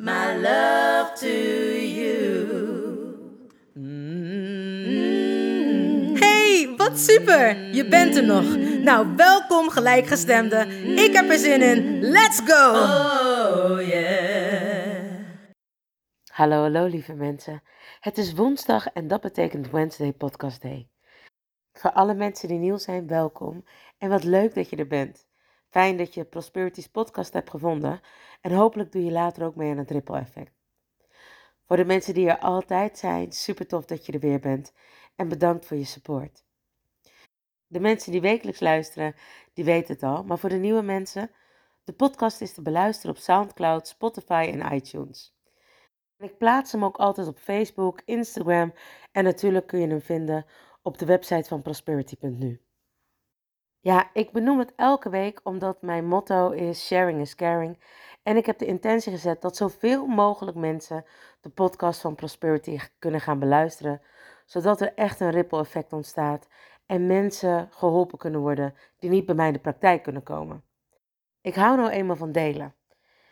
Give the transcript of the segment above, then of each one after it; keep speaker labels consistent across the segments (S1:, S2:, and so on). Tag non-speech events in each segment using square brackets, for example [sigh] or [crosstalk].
S1: my love to you.
S2: Hey, wat super! Je bent er nog. Nou, welkom gelijkgestemde. Ik heb er zin in. Let's go!
S1: Oh yeah.
S3: Hallo, hallo lieve mensen. Het is woensdag en dat betekent Wednesday Podcast Day. Voor alle mensen die nieuw zijn, welkom. En wat leuk dat je er bent. Fijn dat je Prosperity's podcast hebt gevonden. En hopelijk doe je later ook mee aan het ripple effect. Voor de mensen die er altijd zijn, super tof dat je er weer bent. En bedankt voor je support. De mensen die wekelijks luisteren, die weten het al. Maar voor de nieuwe mensen, de podcast is te beluisteren op Soundcloud, Spotify en iTunes. En ik plaats hem ook altijd op Facebook, Instagram en natuurlijk kun je hem vinden op de website van prosperity.nu. Ja, ik benoem het elke week omdat mijn motto is sharing is caring. En ik heb de intentie gezet dat zoveel mogelijk mensen de podcast van Prosperity kunnen gaan beluisteren, zodat er echt een ripple effect ontstaat en mensen geholpen kunnen worden die niet bij mij in de praktijk kunnen komen. Ik hou nou eenmaal van delen.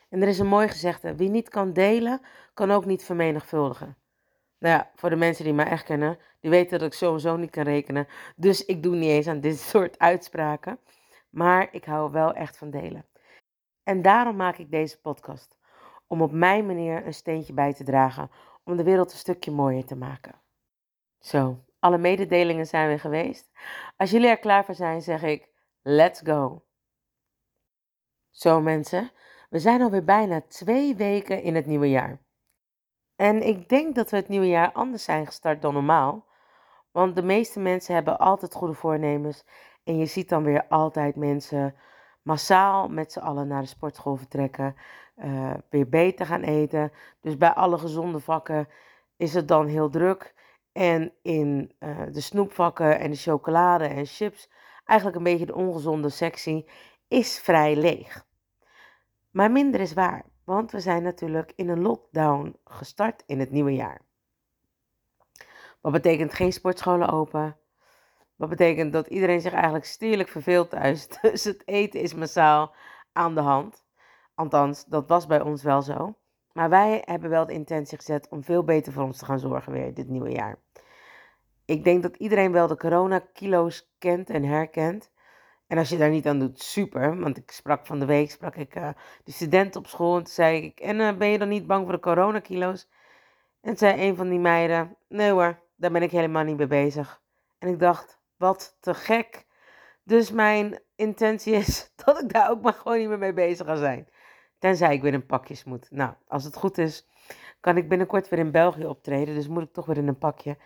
S3: En er is een mooi gezegde: wie niet kan delen, kan ook niet vermenigvuldigen. Nou ja, voor de mensen die mij echt kennen, die weten dat ik sowieso niet kan rekenen. Dus ik doe niet eens aan dit [laughs] soort uitspraken. Maar ik hou wel echt van delen. En daarom maak ik deze podcast. Om op mijn manier een steentje bij te dragen om de wereld een stukje mooier te maken. Zo, alle mededelingen zijn weer geweest. Als jullie er klaar voor zijn, zeg ik: let's go. Zo mensen, we zijn alweer bijna twee weken in het nieuwe jaar. En ik denk dat we het nieuwe jaar anders zijn gestart dan normaal. Want de meeste mensen hebben altijd goede voornemens. En je ziet dan weer altijd mensen massaal met z'n allen naar de sportschool vertrekken. eh, weer beter gaan eten. Dus bij alle gezonde vakken is het dan heel druk. En in eh, de snoepvakken en de chocolade en chips, eigenlijk een beetje de ongezonde sectie, is vrij leeg. Maar minder is waar, want we zijn natuurlijk in een lockdown gestart in het nieuwe jaar. Wat betekent geen sportscholen open? Wat betekent dat iedereen zich eigenlijk stierlijk verveelt thuis. [laughs] Dus het eten is massaal aan de hand. Althans, dat was bij ons wel zo. Maar wij hebben wel de intentie gezet om veel beter voor ons te gaan zorgen weer dit nieuwe jaar. Ik denk dat iedereen wel de coronakilo's kent en herkent. En als je daar niet aan doet, super. Want ik sprak van de week, sprak ik de studenten op school. En toen zei ik, en eh, ben je dan niet bang voor de coronakilo's? En zei een van die meiden, nee hoor, daar ben ik helemaal niet mee bezig. En ik dacht, wat te gek. Dus mijn intentie is [laughs] dat ik daar ook maar gewoon niet meer mee bezig ga zijn. Tenzij ik weer in pakjes moet. Nou, als het goed is, kan ik binnenkort weer in België optreden. Dus moet ik toch weer in een pakje.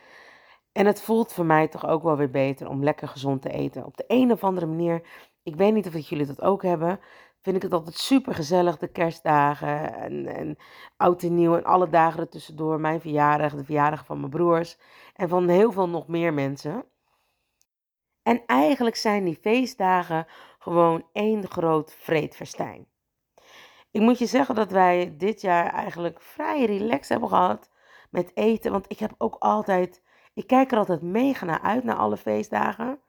S3: En het voelt voor mij toch ook wel weer beter om lekker gezond te eten. Op de een of andere manier, ik weet niet of jullie dat ook hebben, vind ik het altijd super gezellig. De kerstdagen en, en oud en nieuw en alle dagen ertussendoor. Mijn verjaardag, de verjaardag van mijn broers en van heel veel nog meer mensen. En eigenlijk zijn die feestdagen gewoon één groot vreedverstijn. Ik moet je zeggen dat wij dit jaar eigenlijk vrij relaxed hebben gehad met eten. Want ik heb ook altijd, ik kijk er altijd mega naar uit, naar alle feestdagen.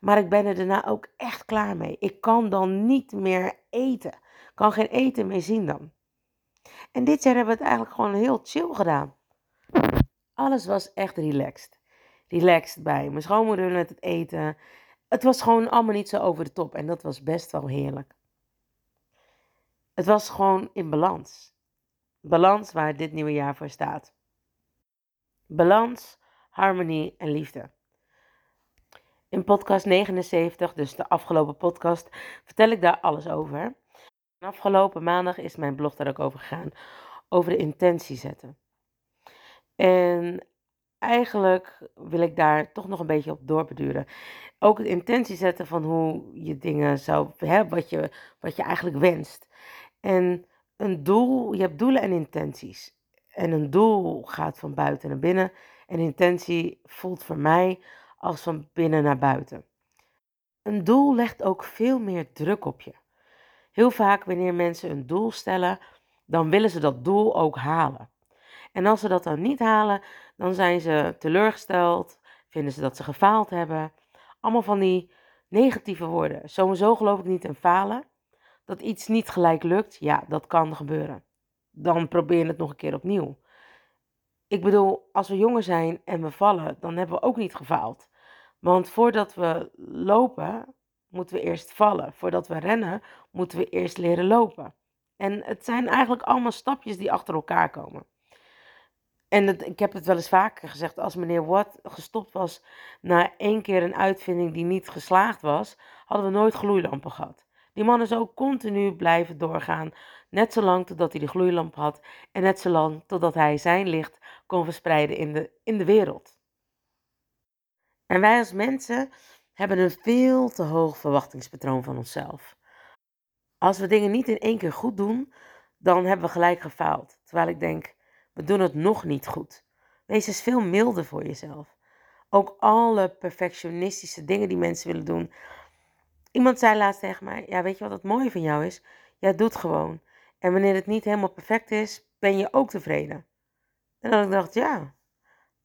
S3: Maar ik ben er daarna ook echt klaar mee. Ik kan dan niet meer eten. Ik kan geen eten meer zien dan. En dit jaar hebben we het eigenlijk gewoon heel chill gedaan. Alles was echt relaxed. Relaxed bij mijn schoonmoeder met het eten. Het was gewoon allemaal niet zo over de top. En dat was best wel heerlijk. Het was gewoon in balans. Balans waar dit nieuwe jaar voor staat. Balans harmonie en liefde. In podcast 79, dus de afgelopen podcast, vertel ik daar alles over. afgelopen maandag is mijn blog daar ook over gegaan, over de intentie zetten. En eigenlijk wil ik daar toch nog een beetje op doorbeduren. Ook de intentie zetten van hoe je dingen zou, hè, wat, je, wat je eigenlijk wenst. En een doel, je hebt doelen en intenties. En een doel gaat van buiten naar binnen. En intentie voelt voor mij als van binnen naar buiten. Een doel legt ook veel meer druk op je. Heel vaak wanneer mensen een doel stellen, dan willen ze dat doel ook halen. En als ze dat dan niet halen, dan zijn ze teleurgesteld, vinden ze dat ze gefaald hebben. Allemaal van die negatieve woorden. Sowieso geloof ik niet in falen. Dat iets niet gelijk lukt, ja, dat kan gebeuren. Dan probeer je het nog een keer opnieuw. Ik bedoel, als we jonger zijn en we vallen, dan hebben we ook niet gefaald. Want voordat we lopen, moeten we eerst vallen. Voordat we rennen, moeten we eerst leren lopen. En het zijn eigenlijk allemaal stapjes die achter elkaar komen. En ik heb het wel eens vaker gezegd, als meneer Watt gestopt was na één keer een uitvinding die niet geslaagd was, hadden we nooit gloeilampen gehad. Die man is ook continu blijven doorgaan, net zolang totdat hij de gloeilamp had en net zolang totdat hij zijn licht kon verspreiden in de, in de wereld. En wij als mensen hebben een veel te hoog verwachtingspatroon van onszelf. Als we dingen niet in één keer goed doen, dan hebben we gelijk gefaald. Terwijl ik denk, we doen het nog niet goed. Wees eens veel milder voor jezelf. Ook alle perfectionistische dingen die mensen willen doen. Iemand zei laatst tegen mij: Ja, weet je wat het mooie van jou is? Jij doet gewoon. En wanneer het niet helemaal perfect is, ben je ook tevreden. En dan dacht ik: Ja,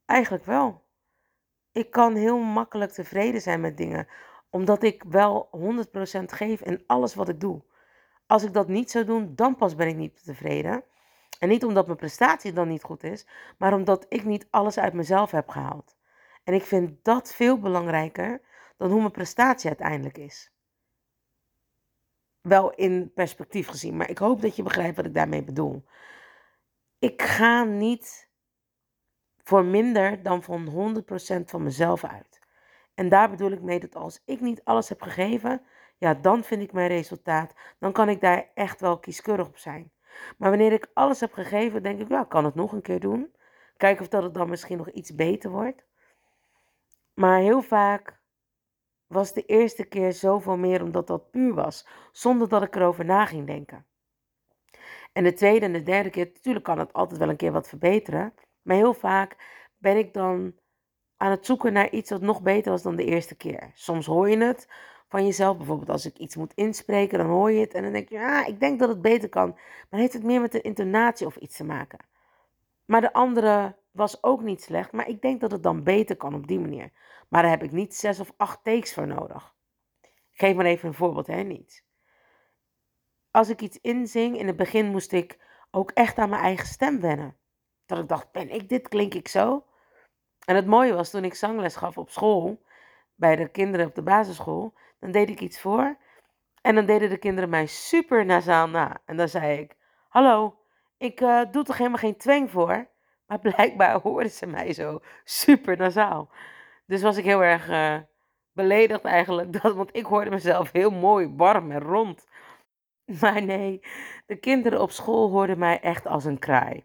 S3: eigenlijk wel. Ik kan heel makkelijk tevreden zijn met dingen, omdat ik wel 100% geef in alles wat ik doe. Als ik dat niet zou doen, dan pas ben ik niet tevreden. En niet omdat mijn prestatie dan niet goed is, maar omdat ik niet alles uit mezelf heb gehaald. En ik vind dat veel belangrijker dan hoe mijn prestatie uiteindelijk is. Wel in perspectief gezien, maar ik hoop dat je begrijpt wat ik daarmee bedoel. Ik ga niet voor minder dan van 100% van mezelf uit. En daar bedoel ik mee dat als ik niet alles heb gegeven, ja, dan vind ik mijn resultaat, dan kan ik daar echt wel kieskeurig op zijn. Maar wanneer ik alles heb gegeven, denk ik, ja, kan het nog een keer doen. Kijken of dat het dan misschien nog iets beter wordt. Maar heel vaak was de eerste keer zoveel meer omdat dat puur was, zonder dat ik erover na ging denken. En de tweede en de derde keer, natuurlijk kan het altijd wel een keer wat verbeteren. Maar heel vaak ben ik dan aan het zoeken naar iets wat nog beter was dan de eerste keer. Soms hoor je het, van jezelf. Bijvoorbeeld als ik iets moet inspreken, dan hoor je het en dan denk je, ja, ik denk dat het beter kan. Maar heeft het meer met de intonatie of iets te maken. Maar de andere was ook niet slecht, maar ik denk dat het dan beter kan op die manier. Maar daar heb ik niet zes of acht takes voor nodig. Ik geef maar even een voorbeeld, hè, niet. Als ik iets inzing, in het begin moest ik ook echt aan mijn eigen stem wennen. Dat ik dacht, ben ik dit, klink ik zo? En het mooie was, toen ik zangles gaf op school, bij de kinderen op de basisschool, dan deed ik iets voor. En dan deden de kinderen mij super nasaal na. En dan zei ik: Hallo, ik uh, doe toch helemaal geen twang voor? Maar [laughs] blijkbaar hoorden ze mij zo super nasaal. Dus was ik heel erg uh, beledigd eigenlijk. [laughs] Dat, want ik hoorde mezelf heel mooi, warm en rond. [laughs] Maar nee, de kinderen op school hoorden mij echt als een kraai.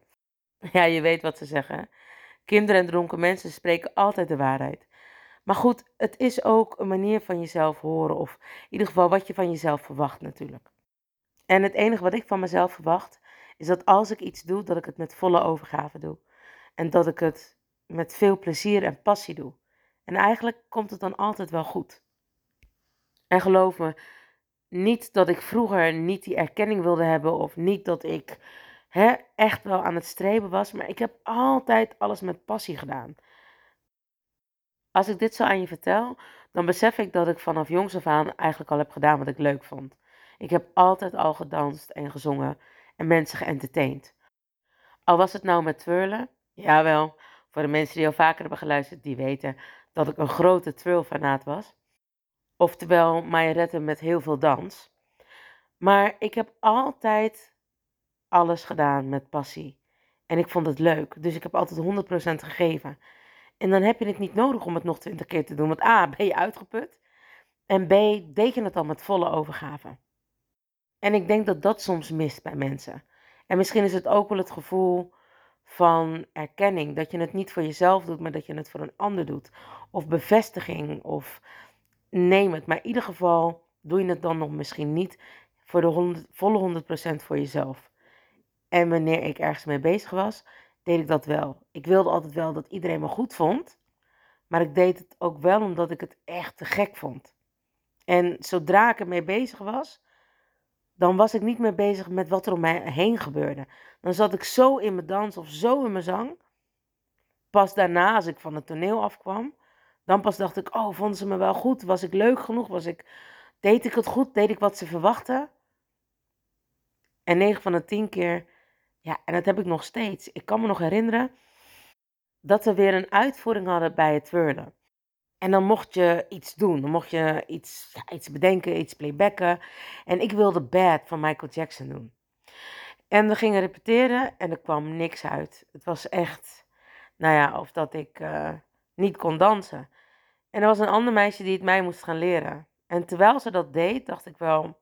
S3: Ja, je weet wat ze zeggen. Kinderen en dronken mensen spreken altijd de waarheid. Maar goed, het is ook een manier van jezelf horen, of in ieder geval wat je van jezelf verwacht natuurlijk. En het enige wat ik van mezelf verwacht, is dat als ik iets doe, dat ik het met volle overgave doe. En dat ik het met veel plezier en passie doe. En eigenlijk komt het dan altijd wel goed. En geloof me, niet dat ik vroeger niet die erkenning wilde hebben, of niet dat ik hè, echt wel aan het streven was, maar ik heb altijd alles met passie gedaan. Als ik dit zo aan je vertel, dan besef ik dat ik vanaf jongs af aan eigenlijk al heb gedaan wat ik leuk vond. Ik heb altijd al gedanst en gezongen en mensen geëntertained. Al was het nou met twirlen, jawel, voor de mensen die al vaker hebben geluisterd, die weten dat ik een grote twirlfanaat was. Oftewel, majoretten met heel veel dans. Maar ik heb altijd alles gedaan met passie. En ik vond het leuk, dus ik heb altijd 100% gegeven. En dan heb je het niet nodig om het nog twintig keer te doen. Want A, ben je uitgeput. En B, deed je het al met volle overgave. En ik denk dat dat soms mist bij mensen. En misschien is het ook wel het gevoel van erkenning. Dat je het niet voor jezelf doet, maar dat je het voor een ander doet. Of bevestiging, of neem het. Maar in ieder geval doe je het dan nog misschien niet voor de 100, volle 100% voor jezelf. En wanneer ik ergens mee bezig was, deed ik dat wel. Ik wilde altijd wel dat iedereen me goed vond. Maar ik deed het ook wel omdat ik het echt te gek vond. En zodra ik ermee bezig was, dan was ik niet meer bezig met wat er om mij heen gebeurde. Dan zat ik zo in mijn dans of zo in mijn zang. Pas daarna, als ik van het toneel afkwam, dan pas dacht ik, oh, vonden ze me wel goed? Was ik leuk genoeg? Was ik, deed ik het goed? Deed ik wat ze verwachten? En 9 van de 10 keer, ja, en dat heb ik nog steeds. Ik kan me nog herinneren dat we weer een uitvoering hadden bij het twirlen. En dan mocht je iets doen. Dan mocht je iets, iets bedenken, iets playbacken. En ik wilde Bad van Michael Jackson doen. En we gingen repeteren en er kwam niks uit. Het was echt, nou ja, of dat ik uh, niet kon dansen. En er was een ander meisje die het mij moest gaan leren. En terwijl ze dat deed, dacht ik wel,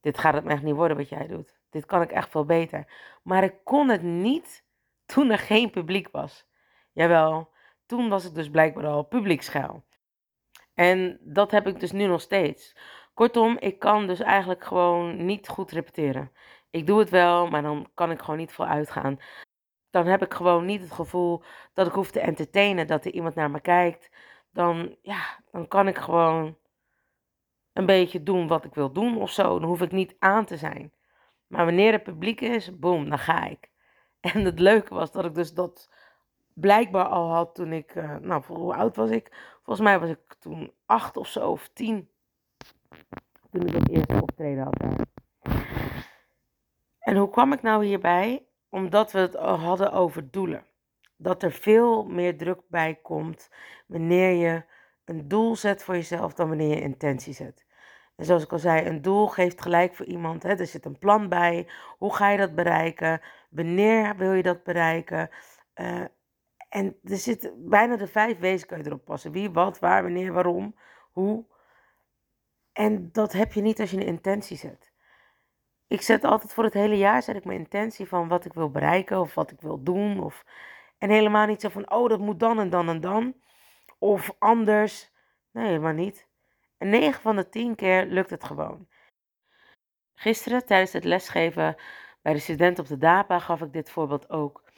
S3: dit gaat het echt niet worden wat jij doet. Dit kan ik echt veel beter. Maar ik kon het niet [laughs] toen er geen publiek was. Jawel, toen was ik dus blijkbaar al publieksschuil. En dat heb ik dus nu nog steeds. Kortom, ik kan dus eigenlijk gewoon niet goed repeteren. Ik doe het wel, maar dan kan ik gewoon niet veel uitgaan. Dan heb ik gewoon niet het gevoel dat ik hoef te entertainen, dat er iemand naar me kijkt. Dan, ja, dan kan ik gewoon een beetje doen wat ik wil doen of zo. Dan hoef ik niet aan te zijn. Maar wanneer het publiek is, boem, dan ga ik. [laughs] En het leuke was dat ik dus dat blijkbaar al had toen ik, uh, nou, hoe oud was ik? Volgens mij was ik toen acht of zo, of tien. Toen ik dat eerste optreden had. En hoe kwam ik nou hierbij? Omdat we het hadden over doelen. Dat er veel meer druk bij komt wanneer je een doel zet voor jezelf dan wanneer je intentie zet. En zoals ik al zei, een doel geeft gelijk voor iemand. Hè? Er zit een plan bij. Hoe ga je dat bereiken? Wanneer wil je dat bereiken? Uh, en er zitten bijna de vijf wezen je erop passen. Wie, wat, waar, wanneer, waarom, hoe. En dat heb je niet als je een intentie zet. Ik zet altijd voor het hele jaar zet ik mijn intentie van wat ik wil bereiken of wat ik wil doen. Of, en helemaal niet zo van, oh dat moet dan en dan en dan. Of anders. Nee, helemaal niet. En 9 van de 10 keer lukt het gewoon. Gisteren tijdens het lesgeven bij de studenten op de DAPA gaf ik dit voorbeeld ook.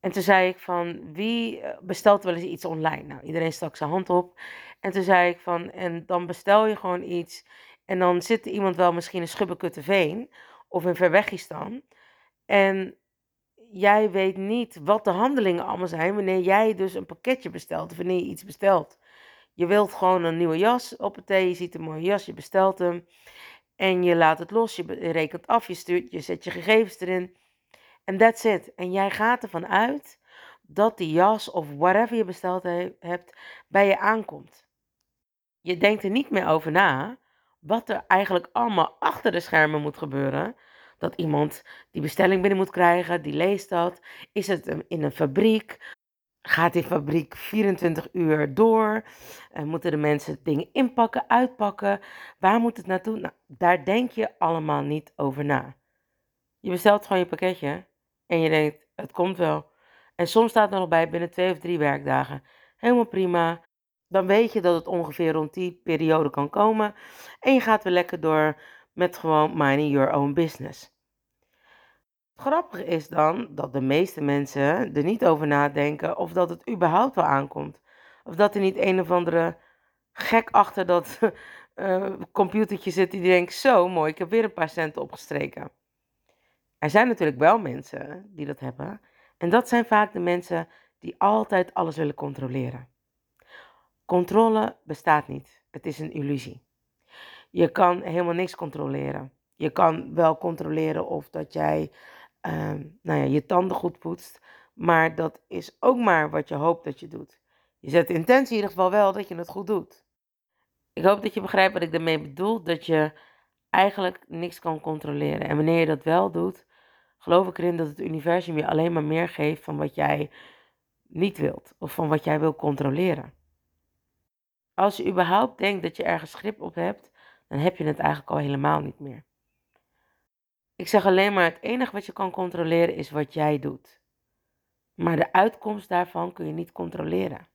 S3: En toen zei ik van, wie eh, bestelt wel eens iets online? Nou, iedereen stak zijn hand op. En toen zei ik van, en dan bestel je gewoon iets. En dan zit iemand wel misschien in Schubbekutteveen of in Verwegistan. En jij weet niet wat de handelingen allemaal zijn wanneer jij dus een pakketje bestelt of wanneer je iets bestelt. Je wilt gewoon een nieuwe jas op het thee, je ziet een mooie jas, je bestelt hem. En je laat het los, je rekent af, je, stuurt, je zet je gegevens erin. En that's it. En jij gaat ervan uit dat die jas of whatever je besteld hebt bij je aankomt. Je denkt er niet meer over na wat er eigenlijk allemaal achter de schermen moet gebeuren. Dat iemand die bestelling binnen moet krijgen, die leest dat. Is het in een fabriek? Gaat die fabriek 24 uur door? Uh, moeten de mensen dingen inpakken, uitpakken? Waar moet het naartoe? Nou, daar denk je allemaal niet over na. Je bestelt gewoon je pakketje en je denkt, het komt wel. En soms staat er nog bij binnen twee of drie werkdagen. Helemaal prima. Dan weet je dat het ongeveer rond die periode kan komen. En je gaat weer lekker door met gewoon minding your own business. Grappig is dan dat de meeste mensen er niet over nadenken of dat het überhaupt wel aankomt. Of dat er niet een of andere gek achter dat uh, [laughs] computertje zit die denkt, zo mooi, ik heb weer een paar centen opgestreken. Er zijn natuurlijk wel mensen die dat hebben. En dat zijn vaak de mensen die altijd alles willen controleren. Controle bestaat niet. Het is een illusie. Je kan helemaal niks controleren. Je kan wel controleren of dat jij uh, nou ja, je tanden goed poetst. Maar dat is ook maar wat je hoopt dat je doet. Je zet de intentie in ieder geval wel dat je het goed doet. Ik hoop dat je begrijpt wat ik daarmee bedoel. Dat je eigenlijk niks kan controleren. En wanneer je dat wel doet, geloof ik erin dat het universum je alleen maar meer geeft van wat jij niet wilt of van wat jij wil controleren. Als je überhaupt denkt dat je ergens grip op hebt, dan heb je het eigenlijk al helemaal niet meer. Ik zeg alleen maar: het enige wat je kan controleren is wat jij doet. Maar de uitkomst daarvan kun je niet controleren.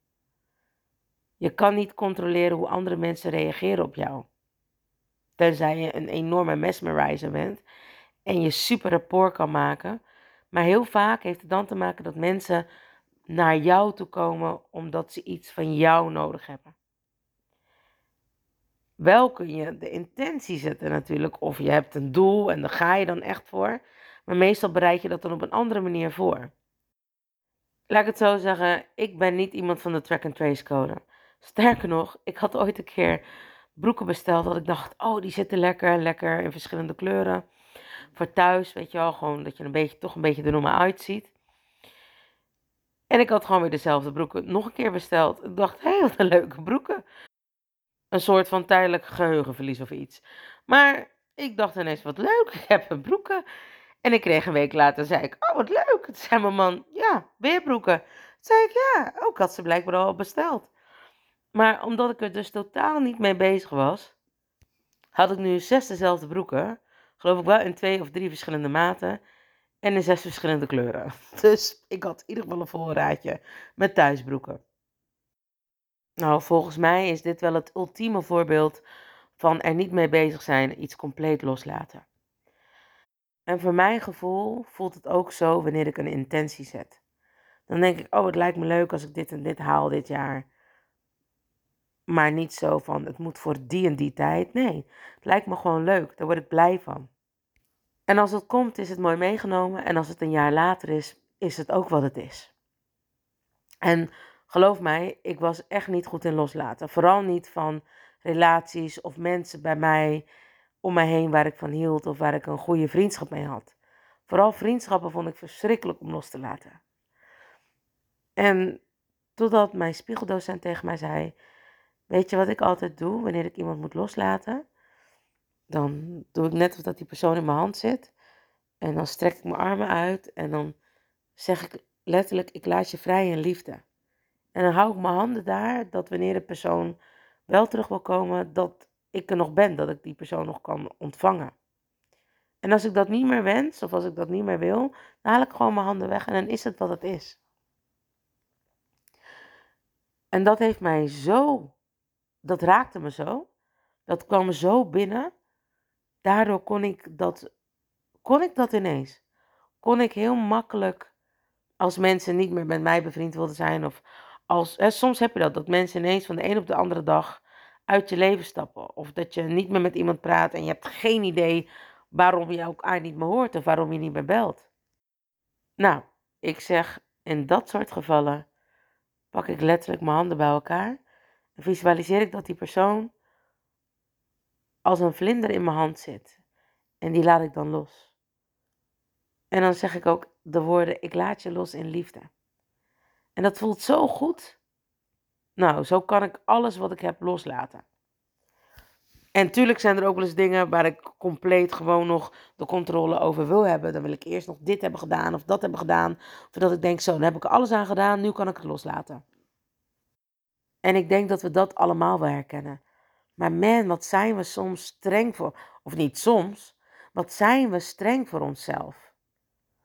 S3: Je kan niet controleren hoe andere mensen reageren op jou. Tenzij je een enorme mesmerizer bent en je super rapport kan maken. Maar heel vaak heeft het dan te maken dat mensen naar jou toe komen omdat ze iets van jou nodig hebben. Wel kun je de intentie zetten natuurlijk, of je hebt een doel en daar ga je dan echt voor. Maar meestal bereid je dat dan op een andere manier voor. Laat ik het zo zeggen, ik ben niet iemand van de track and trace code. Sterker nog, ik had ooit een keer broeken besteld dat ik dacht, oh die zitten lekker, lekker in verschillende kleuren. Voor thuis, weet je wel, gewoon dat je een beetje, toch een beetje er normaal uitziet. En ik had gewoon weer dezelfde broeken nog een keer besteld. Ik dacht, hé, hey, wat een leuke broeken. Een soort van tijdelijk geheugenverlies of iets. Maar ik dacht ineens, wat leuk, ik heb een broeken. En ik kreeg een week later, zei ik, oh wat leuk. Toen zei mijn man, ja, weer broeken. Toen zei ik, ja, ook had ze blijkbaar al besteld. Maar omdat ik er dus totaal niet mee bezig was, had ik nu zes dezelfde broeken. Geloof ik wel in twee of drie verschillende maten. En in zes verschillende kleuren. [laughs] Dus ik had in ieder geval een voorraadje met thuisbroeken. Nou, volgens mij is dit wel het ultieme voorbeeld van er niet mee bezig zijn, iets compleet loslaten. En voor mijn gevoel voelt het ook zo wanneer ik een intentie zet. Dan denk ik, oh, het lijkt me leuk als ik dit en dit haal dit jaar. Maar niet zo van, het moet voor die en die tijd. Nee, het lijkt me gewoon leuk. Daar word ik blij van. En als het komt, is het mooi meegenomen. En als het een jaar later is, is het ook wat het is. En geloof mij, ik was echt niet goed in loslaten. Vooral niet van relaties of mensen bij mij om mij heen waar ik van hield of waar ik een goede vriendschap mee had. Vooral vriendschappen vond ik verschrikkelijk om los te laten. En totdat mijn spiegeldocent tegen mij zei: Weet je wat ik altijd doe wanneer ik iemand moet loslaten? Dan doe ik net alsof dat die persoon in mijn hand zit. En dan strek ik mijn armen uit en dan zeg ik letterlijk: Ik laat je vrij in liefde. En dan hou ik mijn handen daar, dat wanneer de persoon wel terug wil komen, dat ik er nog ben, dat ik die persoon nog kan ontvangen. En als ik dat niet meer wens, of als ik dat niet meer wil, dan haal ik gewoon mijn handen weg en dan is het wat het is. En dat heeft mij zo, dat raakte me zo, dat kwam zo binnen. Daardoor kon ik dat, kon ik dat ineens. Kon ik heel makkelijk, als mensen niet meer met mij bevriend wilden zijn, of als, hè, soms heb je dat, dat mensen ineens van de een op de andere dag uit je leven stappen. Of dat je niet meer met iemand praat en je hebt geen idee waarom je elkaar niet meer hoort of waarom je niet meer belt. Nou, ik zeg in dat soort gevallen pak ik letterlijk mijn handen bij elkaar en visualiseer ik dat die persoon als een vlinder in mijn hand zit. En die laat ik dan los. En dan zeg ik ook de woorden: Ik laat je los in liefde. En dat voelt zo goed. Nou, zo kan ik alles wat ik heb loslaten. En tuurlijk zijn er ook wel eens dingen waar ik compleet gewoon nog de controle over wil hebben. Dan wil ik eerst nog dit hebben gedaan of dat hebben gedaan. Voordat ik denk, zo, dan heb ik alles aan gedaan, nu kan ik het loslaten. En ik denk dat we dat allemaal wel herkennen. Maar man, wat zijn we soms streng voor, of niet soms, wat zijn we streng voor onszelf?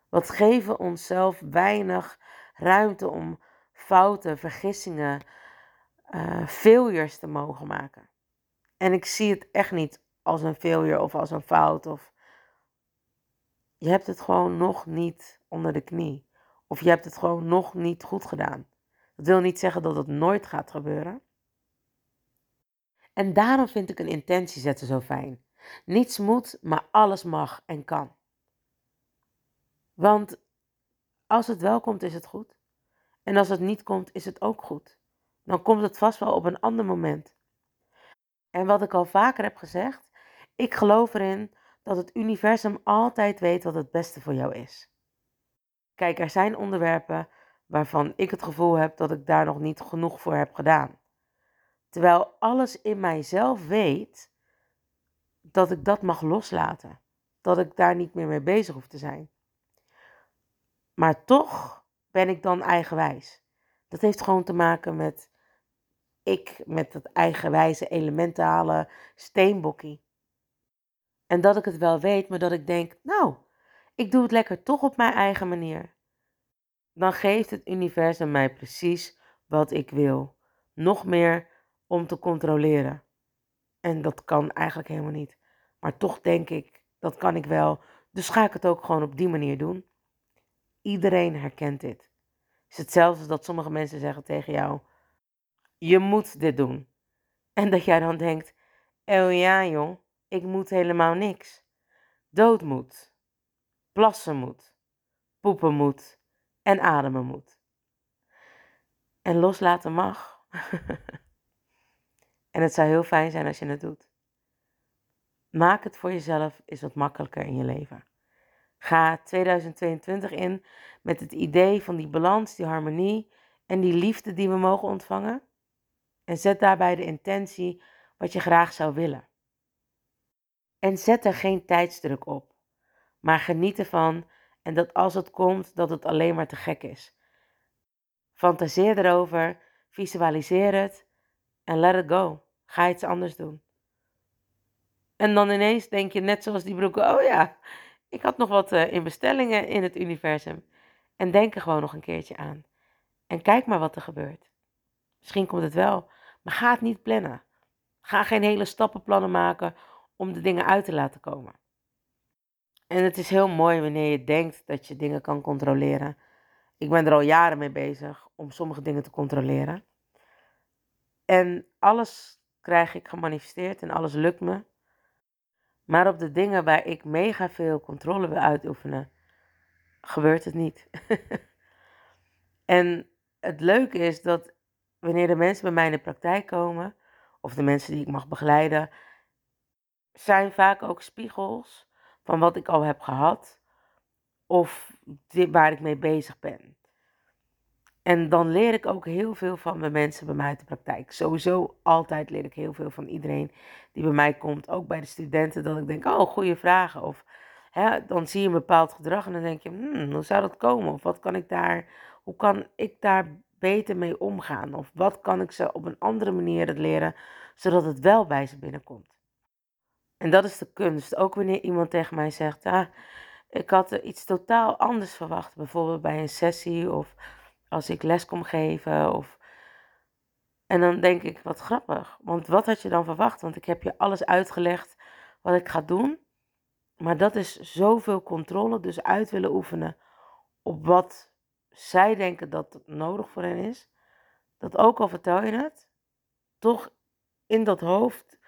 S3: Wat geven onszelf weinig ruimte om fouten, vergissingen, uh, failures te mogen maken. En ik zie het echt niet als een failure of als een fout. Of je hebt het gewoon nog niet onder de knie. Of je hebt het gewoon nog niet goed gedaan. Dat wil niet zeggen dat het nooit gaat gebeuren. En daarom vind ik een intentie zetten zo fijn. Niets moet, maar alles mag en kan. Want als het wel komt, is het goed. En als het niet komt, is het ook goed. Dan komt het vast wel op een ander moment. En wat ik al vaker heb gezegd, ik geloof erin dat het universum altijd weet wat het beste voor jou is. Kijk, er zijn onderwerpen waarvan ik het gevoel heb dat ik daar nog niet genoeg voor heb gedaan. Terwijl alles in mijzelf weet dat ik dat mag loslaten. Dat ik daar niet meer mee bezig hoef te zijn. Maar toch ben ik dan eigenwijs. Dat heeft gewoon te maken met ik, met dat eigenwijze elementale steenbokkie. En dat ik het wel weet, maar dat ik denk, nou, ik doe het lekker toch op mijn eigen manier. Dan geeft het universum mij precies wat ik wil. Nog meer om te controleren. En dat kan eigenlijk helemaal niet. Maar toch denk ik, dat kan ik wel. Dus ga ik het ook gewoon op die manier doen. Iedereen herkent dit. Het is hetzelfde als dat sommige mensen zeggen tegen jou: Je moet dit doen. En dat jij dan denkt: Oh ja, joh, ik moet helemaal niks. Dood moet, plassen moet, poepen moet en ademen moet. En loslaten mag. [laughs] en het zou heel fijn zijn als je het doet. Maak het voor jezelf is wat makkelijker in je leven. Ga 2022 in met het idee van die balans, die harmonie en die liefde die we mogen ontvangen. En zet daarbij de intentie wat je graag zou willen. En zet er geen tijdsdruk op, maar geniet ervan en dat als het komt, dat het alleen maar te gek is. Fantaseer erover, visualiseer het en let it go. Ga iets anders doen. En dan ineens denk je, net zoals die broeken, oh ja, ik had nog wat uh, in bestellingen in het universum. En denk er gewoon nog een keertje aan. En kijk maar wat er gebeurt. Misschien komt het wel, maar ga het niet plannen. Ga geen hele stappenplannen maken om de dingen uit te laten komen. En het is heel mooi wanneer je denkt dat je dingen kan controleren. Ik ben er al jaren mee bezig om sommige dingen te controleren. En alles krijg ik gemanifesteerd en alles lukt me. Maar op de dingen waar ik mega veel controle wil uitoefenen, gebeurt het niet. [laughs] en het leuke is dat wanneer de mensen bij mij in de praktijk komen, of de mensen die ik mag begeleiden, zijn vaak ook spiegels van wat ik al heb gehad of waar ik mee bezig ben. En dan leer ik ook heel veel van de mensen bij mij uit de praktijk. Sowieso altijd leer ik heel veel van iedereen die bij mij komt. Ook bij de studenten, dat ik denk, oh, goede vragen. Of hè, dan zie je een bepaald gedrag en dan denk je, hmm, hoe zou dat komen? Of wat kan ik daar, hoe kan ik daar beter mee omgaan? Of wat kan ik ze op een andere manier leren, zodat het wel bij ze binnenkomt? En dat is de kunst. Ook wanneer iemand tegen mij zegt, ah, ik had iets totaal anders verwacht. Bijvoorbeeld bij een sessie of als ik les kom geven. Of... En dan denk ik, wat grappig. Want wat had je dan verwacht? Want ik heb je alles uitgelegd wat ik ga doen. Maar dat is zoveel controle, dus uit willen oefenen op wat zij denken dat nodig voor hen is. Dat ook al vertel je het, toch in dat hoofd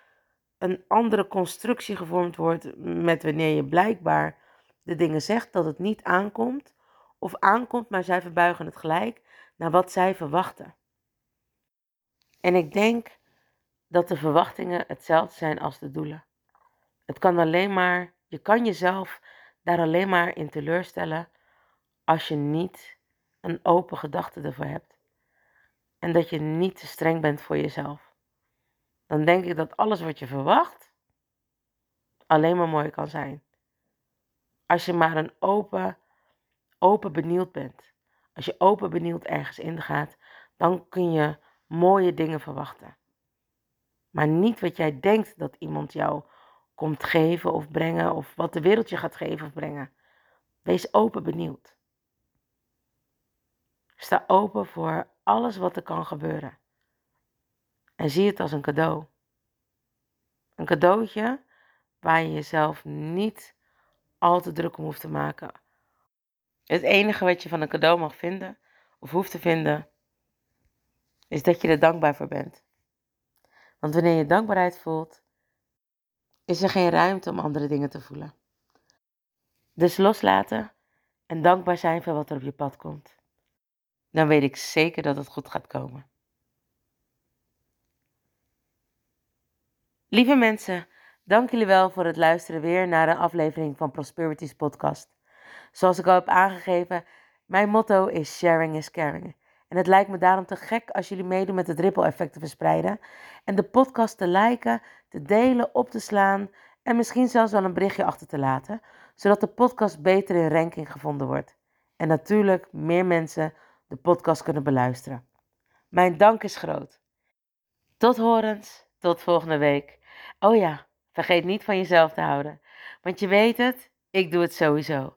S3: een andere constructie gevormd wordt met wanneer je blijkbaar de dingen zegt dat het niet aankomt of aankomt, maar zij verbuigen het gelijk naar wat zij verwachten. En ik denk dat de verwachtingen hetzelfde zijn als de doelen. Het kan alleen maar, je kan jezelf daar alleen maar in teleurstellen als je niet een open gedachte ervoor hebt. En dat je niet te streng bent voor jezelf. Dan denk ik dat alles wat je verwacht alleen maar mooi kan zijn. Als je maar een open open benieuwd bent, als je open benieuwd ergens ingaat, dan kun je mooie dingen verwachten. Maar niet wat jij denkt dat iemand jou komt geven of brengen, of wat de wereld je gaat geven of brengen. Wees open benieuwd. Sta open voor alles wat er kan gebeuren. En zie het als een cadeau. Een cadeautje waar je jezelf niet al te druk om hoeft te maken. Het enige wat je van een cadeau mag vinden, of hoeft te vinden, is dat je er dankbaar voor bent. Want wanneer je dankbaarheid voelt, is er geen ruimte om andere dingen te voelen. Dus loslaten en dankbaar zijn voor wat er op je pad komt. Dan weet ik zeker dat het goed gaat komen. Lieve mensen, dank jullie wel voor het luisteren weer naar een aflevering van Prosperities Podcast. Zoals ik al heb aangegeven, mijn motto is sharing is caring. En het lijkt me daarom te gek als jullie meedoen met het ripple effect te verspreiden. En de podcast te liken, te delen, op te slaan en misschien zelfs wel een berichtje achter te laten. Zodat de podcast beter in ranking gevonden wordt. En natuurlijk meer mensen de podcast kunnen beluisteren.
S4: Mijn dank is groot. Tot horens, tot volgende week. Oh ja, vergeet niet van jezelf te houden. Want je weet het, ik doe het sowieso.